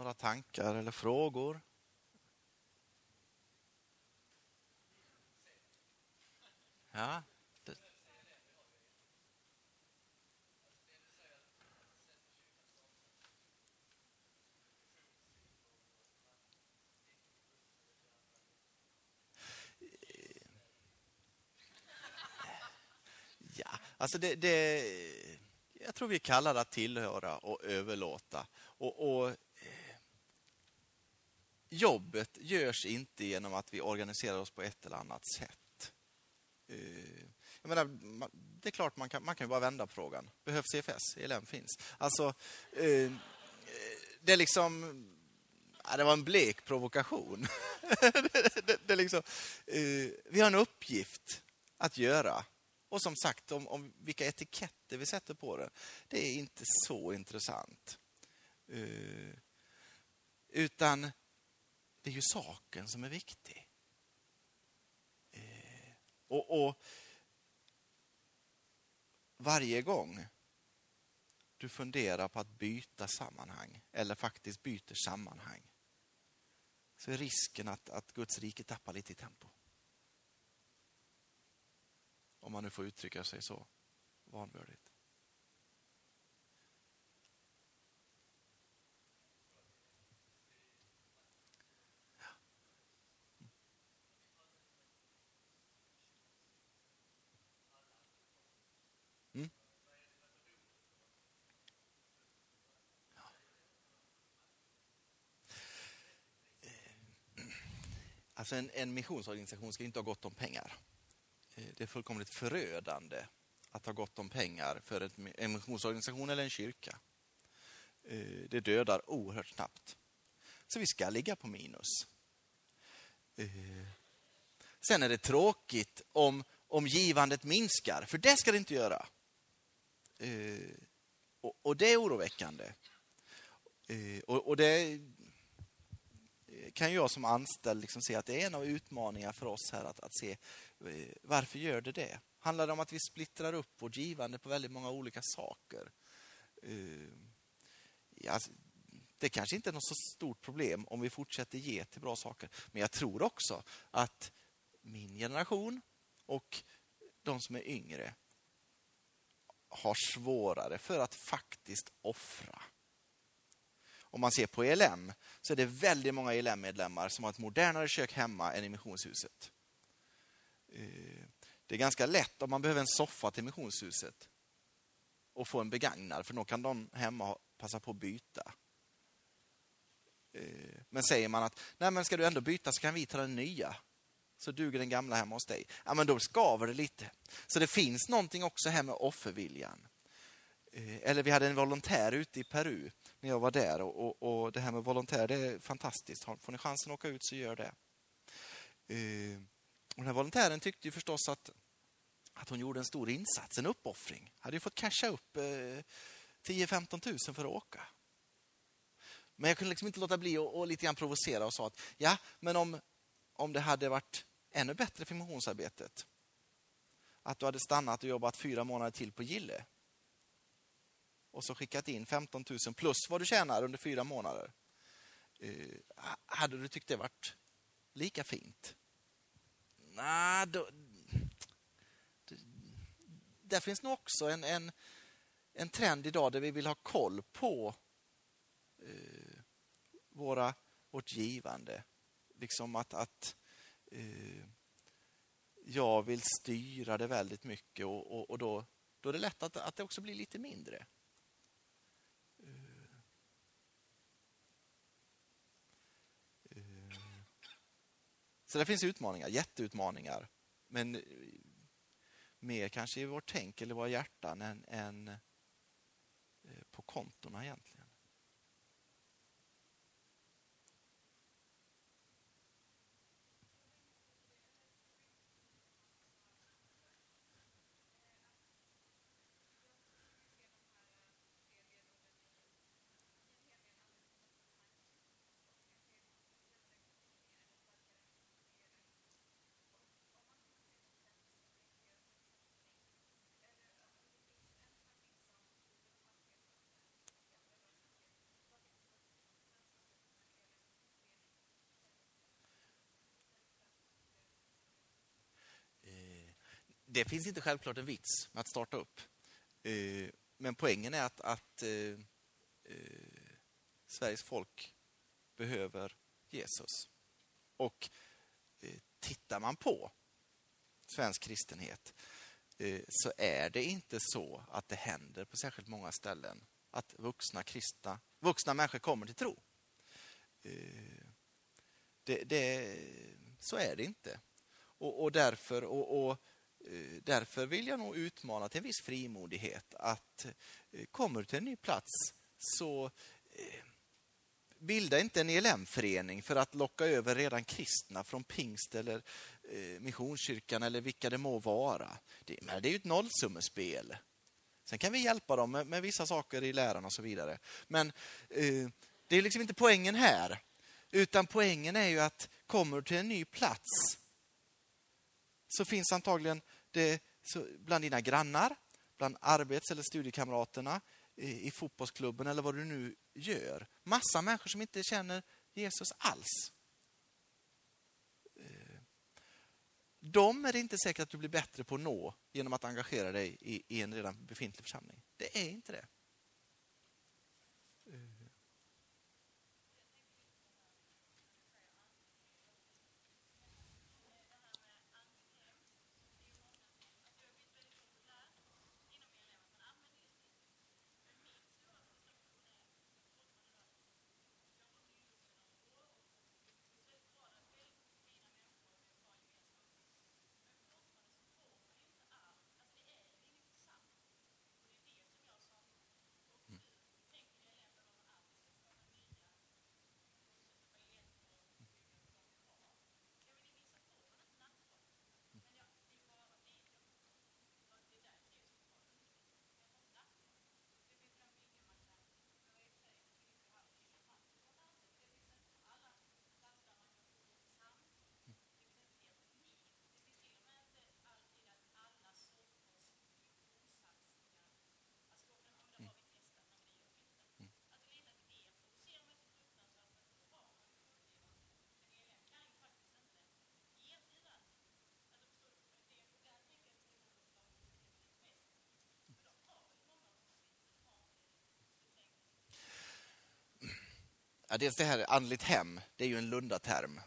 några tankar eller frågor? Ja. Ja, alltså det, det, jag tror vi kallar det att tillhöra och överlåta. Och, och jobbet görs inte genom att vi organiserar oss på ett eller annat sätt. Eh, jag menar, det är klart man kan, man kan bara vända på frågan. Behövs CFS? ELM finns. Alltså, eh, det är liksom... det var en blek provokation. det, det, liksom, eh, vi har en uppgift att göra. Och som sagt, om, om vilka etiketter vi sätter på det, det är inte så intressant. utan det är ju saken som är viktig. Eh, och, och varje gång du funderar på att byta sammanhang eller faktiskt byter sammanhang så är risken att, att Guds rike tappar lite i tempo. Om man nu får uttrycka sig så vanvördigt. Alltså en, en missionsorganisation ska inte ha gott om pengar. Eh, det är fullkomligt förödande att ha gott om pengar för en missionsorganisation eller en kyrka. Eh, det dödar oerhört snabbt. Så vi ska ligga på minus. Eh, sen är det tråkigt om, om givandet minskar, för det ska det inte göra. Och, och det är oroväckande. Och, och det kan jag som anställd liksom se att det är en av utmaningarna för oss här att, att se eh, varför gör det det? Handlar det om att vi splittrar upp vårt givande på väldigt många olika saker? Uh, ja, alltså, det kanske inte är något så stort problem om vi fortsätter ge till bra saker. Men jag tror också att min generation och de som är yngre har svårare för att faktiskt offra om man ser på ELM så är det väldigt många ELM-medlemmar som har ett modernare kök hemma än i missionshuset. Eh, det är ganska lätt om man behöver en soffa till missionshuset och få en begagnad, för då kan de hemma passa på att byta. Eh, men säger man att Nej, men ska du ändå byta så kan vi ta den nya, så duger den gamla hemma hos dig. Ja, men då skaver det lite. Så det finns någonting också här med offerviljan. Eh, eller vi hade en volontär ute i Peru när jag var där. Och, och, och, Det här med volontär, det är fantastiskt. Får ni chansen att åka ut så gör det. Eh, och den här volontären tyckte ju förstås att, att hon gjorde en stor insats, en uppoffring. Hade ju fått casha upp eh, 10-15 000 för att åka. Men jag kunde liksom inte låta bli att lite grann provocera och sa att ja, men om, om det hade varit ännu bättre för missionsarbetet att du hade stannat och jobbat fyra månader till på Gille och så skickat in 15 000 plus vad du tjänar under fyra månader. Uh, hade du tyckt det varit lika fint? Nej, då, där finns nog också en, en, en trend idag där vi vill ha koll på uh, våra, vårt givande. Liksom att, att uh, jag vill styra det väldigt mycket och, och, och då, då är det lätt att, att det också blir lite mindre. Så det finns utmaningar, jätteutmaningar. Men mer kanske i vårt tänk eller våra hjärtan än, än eh, på kontona egentligen. Det finns inte självklart en vits med att starta upp. Eh, men poängen är att, att eh, eh, Sveriges folk behöver Jesus. Och eh, tittar man på svensk kristenhet eh, så är det inte så att det händer på särskilt många ställen att vuxna kristna, vuxna människor kommer till tro. Eh, det, det, så är det inte. Och, och därför, och, och, Eh, därför vill jag nog utmana till en viss frimodighet att eh, kommer du till en ny plats så eh, bilda inte en ELM-förening för att locka över redan kristna från pingst eller Missionskyrkan eller vilka det må vara. Det, det är ju ett nollsummespel. Sen kan vi hjälpa dem med, med vissa saker i läran och så vidare. Men eh, det är liksom inte poängen här. Utan poängen är ju att kommer du till en ny plats så finns antagligen Eh, det bland dina grannar, bland arbets eller studiekamraterna, i fotbollsklubben eller vad du nu gör. Massa människor som inte känner Jesus alls. Eh, de är det inte säkert att du blir bättre på att nå genom att engagera dig i en redan befintlig församling. Det är inte det. Ja, dels det här andligt hem, det är ju en lundaterm,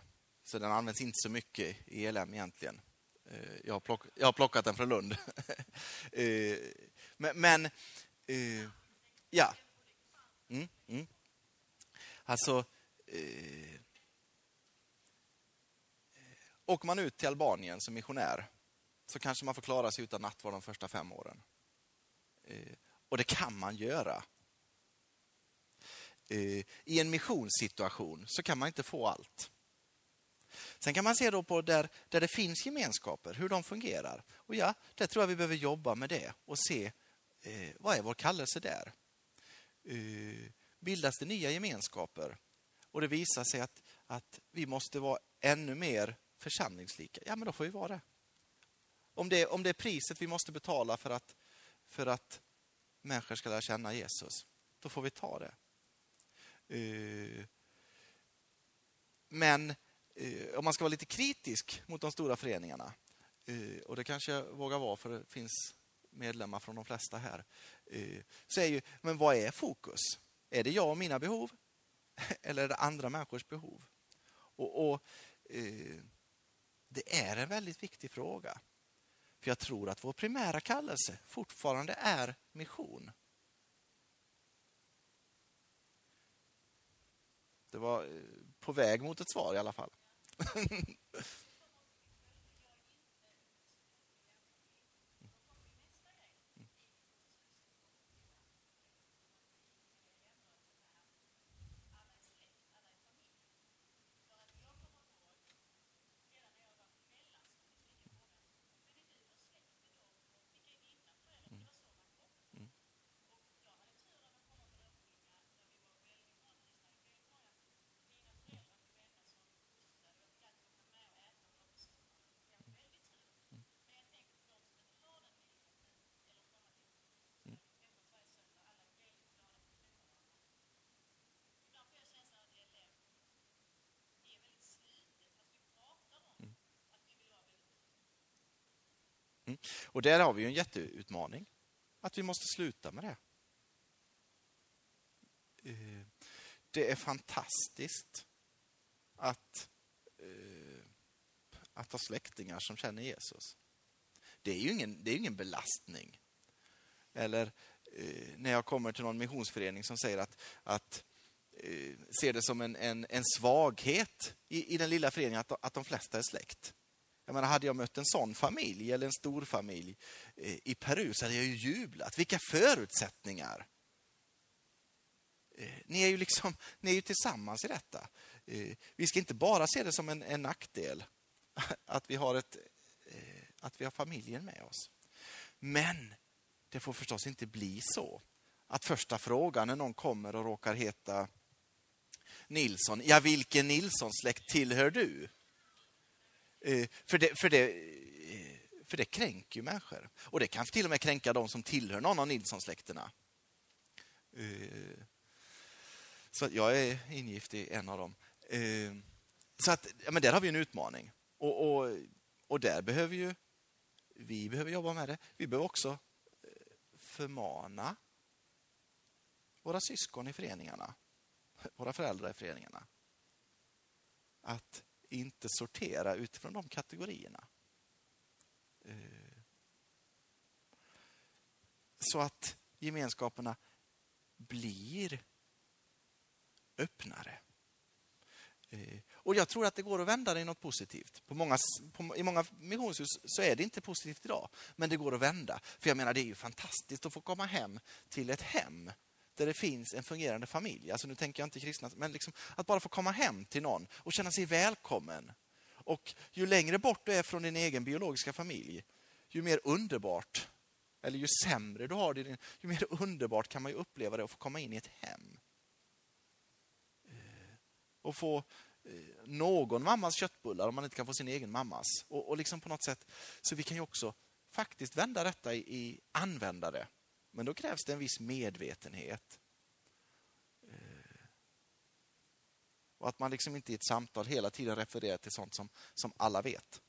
Så den används inte så mycket i ELM egentligen. Eh, jag har, plock, jag har plockat den från Lund. Eh, men, men eh, ja. Mm, mm. Alltså, eh, åker man ut till Albanien som missionär så kanske man får klara sig utan nattvard de första fem åren. och det kan man göra. Eh, i en missionssituation så kan man inte få allt. Sen kan man se då på där, där det finns gemenskaper, hur de fungerar. Och ja, där tror jag vi behöver jobba med det och se eh, vad är vår kallelse där. Eh, bildas det nya gemenskaper och det visar sig att, att vi måste vara ännu mer församlingslika, ja men då får vi vara det. Om det, om det är priset vi måste betala för att, för att människor ska lära känna Jesus, då får vi ta det. Eh, men eh, om man ska vara lite kritisk mot de stora föreningarna, eh, och det kanske jag vågar vara för det finns medlemmar från de flesta här, så är ju, men vad är fokus? Är det jag och mina behov? Eller är det andra människors behov? Och, och Det är en väldigt viktig fråga. För jag tror att vår primära kallelse fortfarande är mission. Det var eh, på väg mot ett svar i alla fall. Och där har vi ju en jätteutmaning. Att vi måste sluta med det. Eh, det är fantastiskt att, eh, att ha släktingar som känner Jesus. Det är ju ingen, det är ingen belastning. Eller eh, när jag kommer till någon missionsförening som säger att, att ser det som en, en, en svaghet i, i den lilla föreningen att, att de flesta är släkt. Jag menar, hade jag mött en sån familj eller en stor familj eh, i Peru så hade jag ju jublat. Vilka förutsättningar! Eh, ni är ju liksom, ni är ju tillsammans i detta. Eh, vi ska inte bara se det som en, en nackdel att vi, har ett, att vi har familjen med oss. Men det får förstås inte bli så att första frågan när någon kommer och råkar heta Nilsson, ja vilken Nilsson-släkt tillhör du? Eh, för det, för, det, eh, för det kränker ju människor. Och det kan till och med kränka de som tillhör någon av Nilsson-släkterna. Eh, så jag är ingift i en av dem. Så att, ja, men där har vi en utmaning. Och, och, och där behöver ju vi behöver jobba med det. Vi behöver också förmana våra syskon i föreningarna, våra föräldrar i föreningarna, att inte sortera utifrån de kategorierna. Eh. Så att gemenskaperna blir öppnare. Eh. Och jag tror att det går att vända det i något positivt. På många, på, I många missionshus så är det inte positivt idag, men det går att vända. För jag menar, det är ju fantastiskt att få komma hem till ett hem där det finns en fungerande familj. Alltså nu tänker jag inte kristna, men liksom att bara få komma hem till någon och känna sig välkommen. Och ju längre bort du är från din egen biologiska familj, ju mer underbart, eller ju sämre du har det, ju mer underbart kan man ju uppleva det att få komma in i ett hem eh, och få eh, någon mammas köttbullar om man inte kan få sin egen mammas. Och, och liksom på något sätt, så vi kan ju också faktiskt vända detta i, i användare. Men då krävs det en viss medvetenhet. Eh, och att man liksom inte i ett samtal hela tiden refererar till sånt som, som alla vet.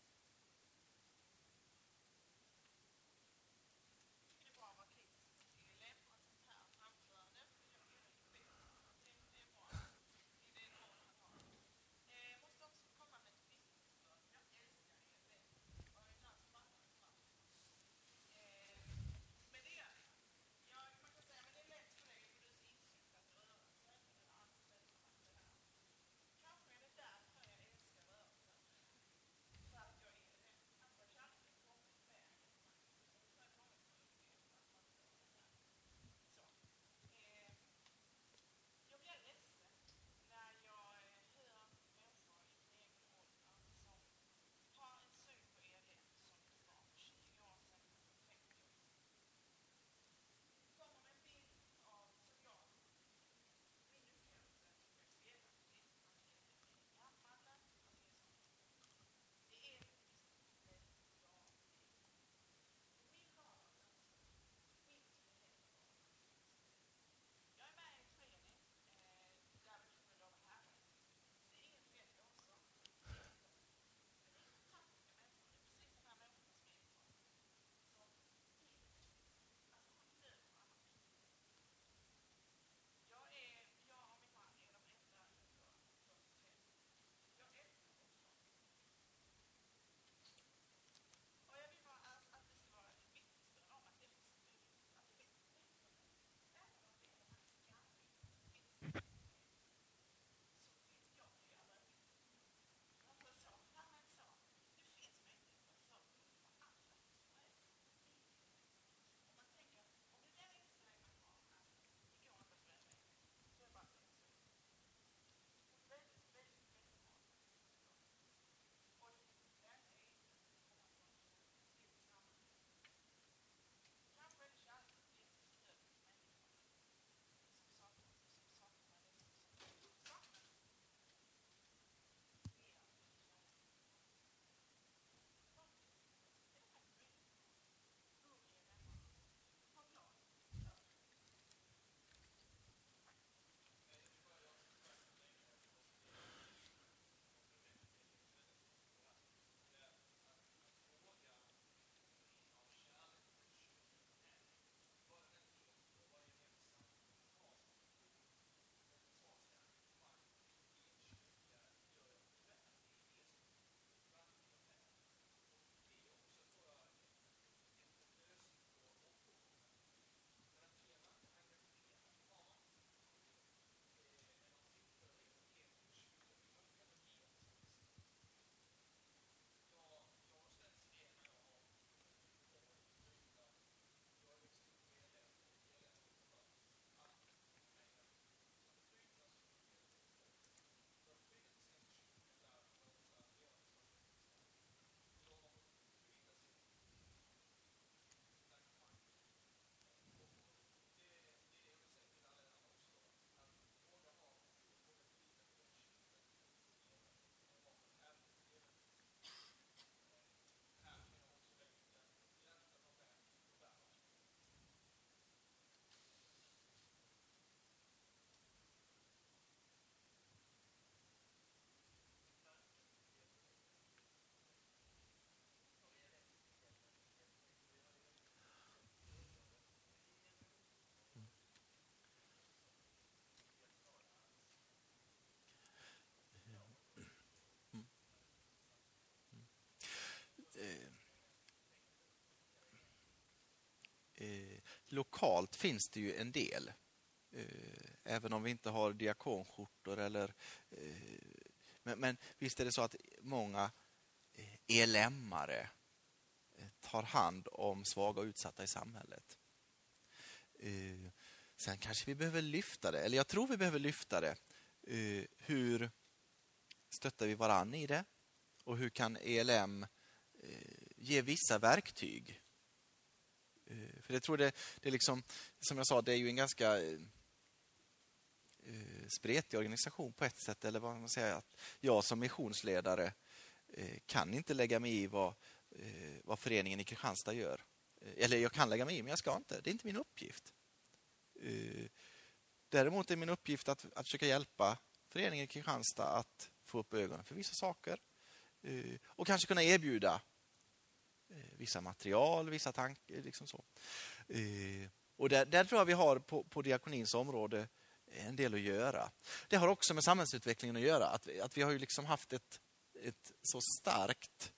Lokalt finns det ju en del. Eh, även om vi inte har diakonskjortor eller... Eh, men, men visst är det så att många eh, elämmare tar hand om svaga och utsatta i samhället. Sen kanske vi behöver lyfta det, eller jag tror vi behöver lyfta det. Hur stöttar vi varann i det? Och hur kan ELM ge vissa verktyg Eh, för jag tror det, det är liksom, som jag sa, det är ju en ganska eh, eh, spretig organisation på ett sätt. Eller vad man säger, att jag som missionsledare kan inte lägga mig i vad, vad föreningen i Kristianstad gör. Eller jag kan lägga mig i, men jag ska inte. Det är inte min uppgift. Däremot är min uppgift att, att försöka hjälpa föreningen i Kristianstad att få upp ögonen för vissa saker. Och kanske kunna erbjuda vissa material, vissa tankar. Liksom så. Eh, och där, där, tror jag vi har på, på diakonins område en del att göra. Det har också med samhällsutvecklingen att göra. Att, vi, att vi har ju liksom haft ett, ett så starkt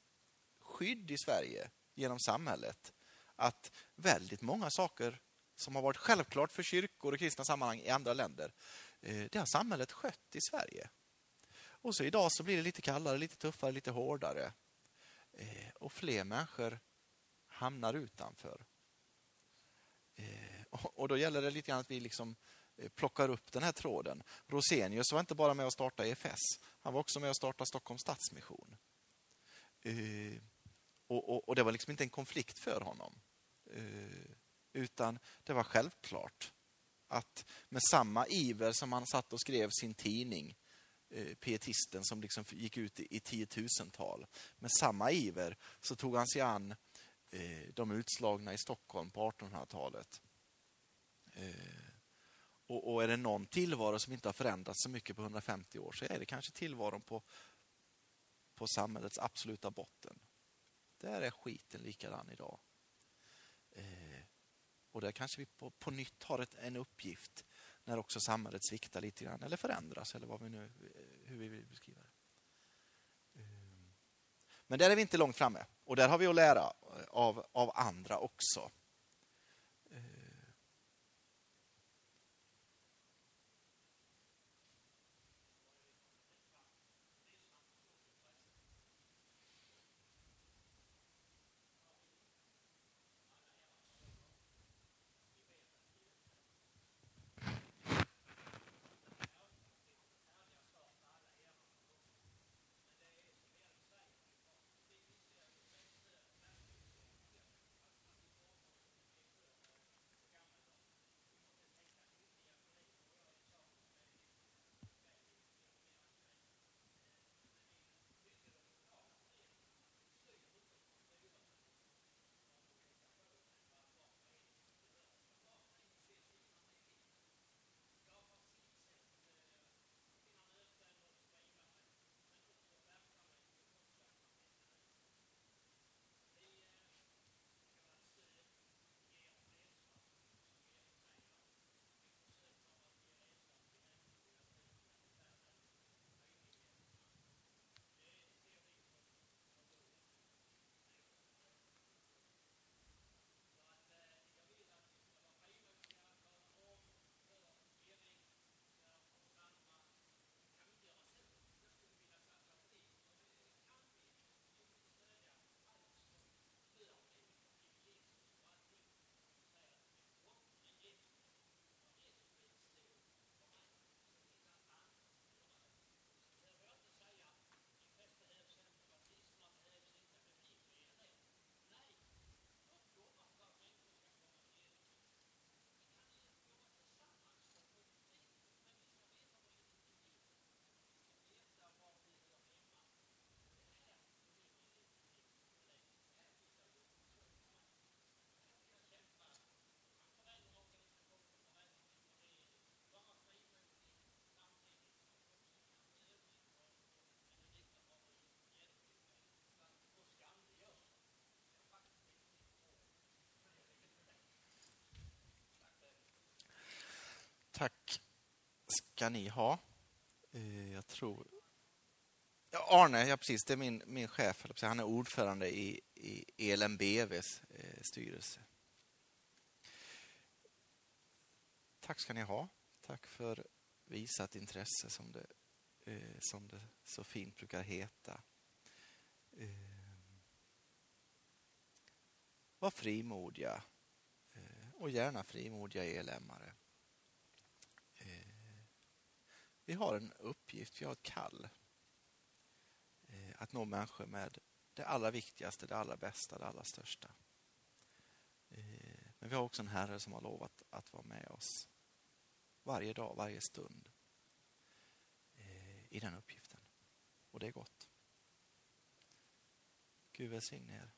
skydd i Sverige genom samhället att väldigt många saker som har varit självklart för kyrkor och kristna sammanhang i andra länder, eh, det har samhället skött i Sverige. Och så idag så blir det lite kallare, lite tuffare, lite hårdare. Eh, och fler människor hamnar utanför. Eh, och då gäller det lite grann att vi liksom eh, plockar upp den här tråden. Rosenius var inte bara med och startade EFS, han var också med och startade Stockholms Stadsmission. Eh, och, och, och, det var liksom inte en konflikt för honom. Utan det var självklart att med samma iver som han satt och skrev sin tidning pietisten som liksom gick ut i, tiotusental. Med samma iver så tog han sig an Eh, de utslagna i Stockholm på 1800-talet. Eh, och, och, är det någon tillvaro som inte har förändrats så mycket på 150 år så är det kanske tillvaron på, på samhällets absoluta botten. Där är skiten likadan idag. Eh, och där kanske vi på, på nytt har ett, en uppgift när också samhället sviktar lite grann eller förändras eller vad vi nu, hur vi vill beskriva det. Men där är vi inte långt framme och där har vi att lära av, av andra också. Tack ska ni ha. Eh, jag tror... Arne, ja precis, det är min, min chef. Han är ordförande i, i ELMBVs eh, styrelse. tack ska ni ha. Tack för visat intresse som det, eh, som det så fint brukar heta. Var frimodiga och gärna frimodiga elemmare. Eh, vi har en uppgift, vi har ett kall eh, att nå människor med det allra viktigaste, det allra bästa, det allra största. Eh, men vi har också en Herre som har lovat att vara med oss varje dag, varje stund eh, i den uppgiften. Och det är gott. Gud välsigne er.